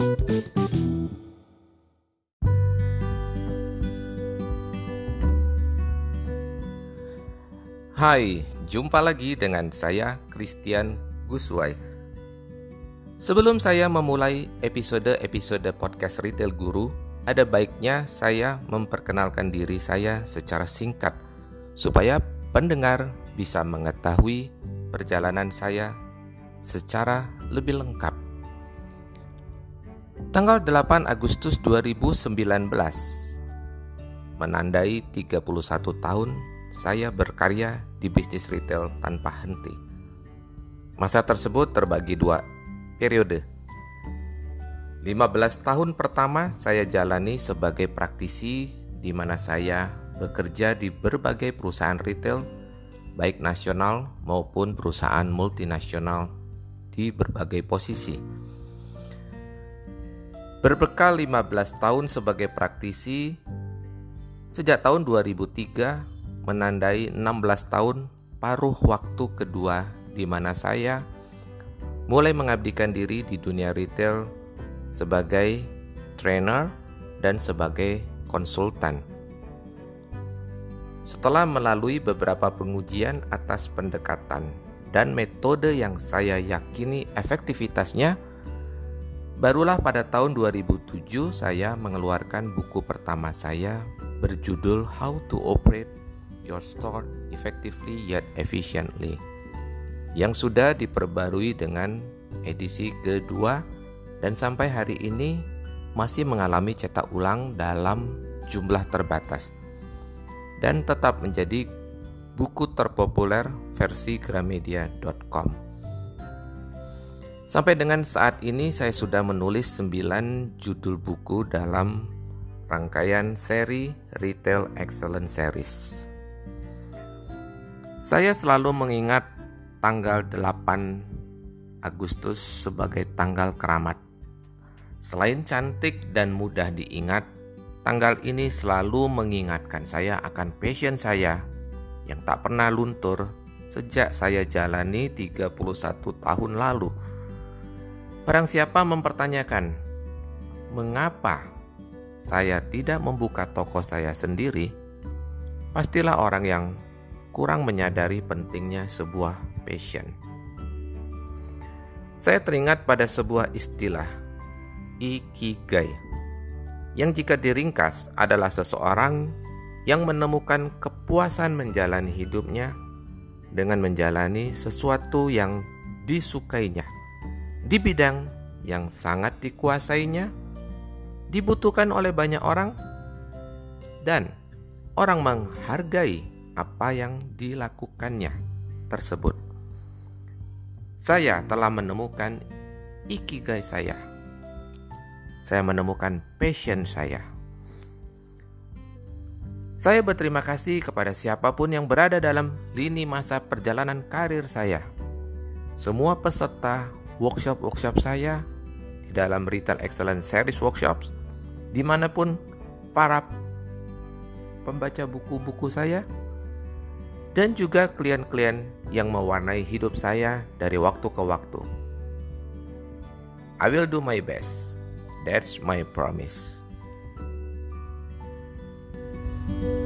Hai, jumpa lagi dengan saya Christian Guswai. Sebelum saya memulai episode-episode podcast Retail Guru, ada baiknya saya memperkenalkan diri saya secara singkat supaya pendengar bisa mengetahui perjalanan saya secara lebih lengkap. Tanggal 8 Agustus 2019 menandai 31 tahun saya berkarya di bisnis retail tanpa henti. Masa tersebut terbagi dua periode. 15 tahun pertama saya jalani sebagai praktisi di mana saya bekerja di berbagai perusahaan retail baik nasional maupun perusahaan multinasional di berbagai posisi. Berbekal 15 tahun sebagai praktisi, sejak tahun 2003 menandai 16 tahun paruh waktu kedua di mana saya mulai mengabdikan diri di dunia retail sebagai trainer dan sebagai konsultan. Setelah melalui beberapa pengujian atas pendekatan dan metode yang saya yakini efektivitasnya, barulah pada tahun 2007 saya mengeluarkan buku pertama saya berjudul How to Operate your store effectively yet efficiently yang sudah diperbarui dengan edisi kedua dan sampai hari ini masih mengalami cetak ulang dalam jumlah terbatas dan tetap menjadi buku terpopuler versi gramedia.com. Sampai dengan saat ini saya sudah menulis 9 judul buku dalam rangkaian seri Retail Excellence Series. Saya selalu mengingat tanggal 8 Agustus sebagai tanggal keramat. Selain cantik dan mudah diingat, tanggal ini selalu mengingatkan saya akan passion saya yang tak pernah luntur sejak saya jalani 31 tahun lalu. Barang siapa mempertanyakan, mengapa saya tidak membuka toko saya sendiri, pastilah orang yang kurang menyadari pentingnya sebuah passion. Saya teringat pada sebuah istilah ikigai yang jika diringkas adalah seseorang yang menemukan kepuasan menjalani hidupnya dengan menjalani sesuatu yang disukainya di bidang yang sangat dikuasainya, dibutuhkan oleh banyak orang, dan orang menghargai apa yang dilakukannya tersebut. Saya telah menemukan ikigai saya. Saya menemukan passion saya. Saya berterima kasih kepada siapa pun yang berada dalam lini masa perjalanan karir saya. Semua peserta workshop-workshop saya di dalam Retail Excellence Series Workshops, di mana pun para pembaca buku-buku saya, dan juga klien-klien yang mewarnai hidup saya dari waktu ke waktu. I will do my best. That's my promise. thank you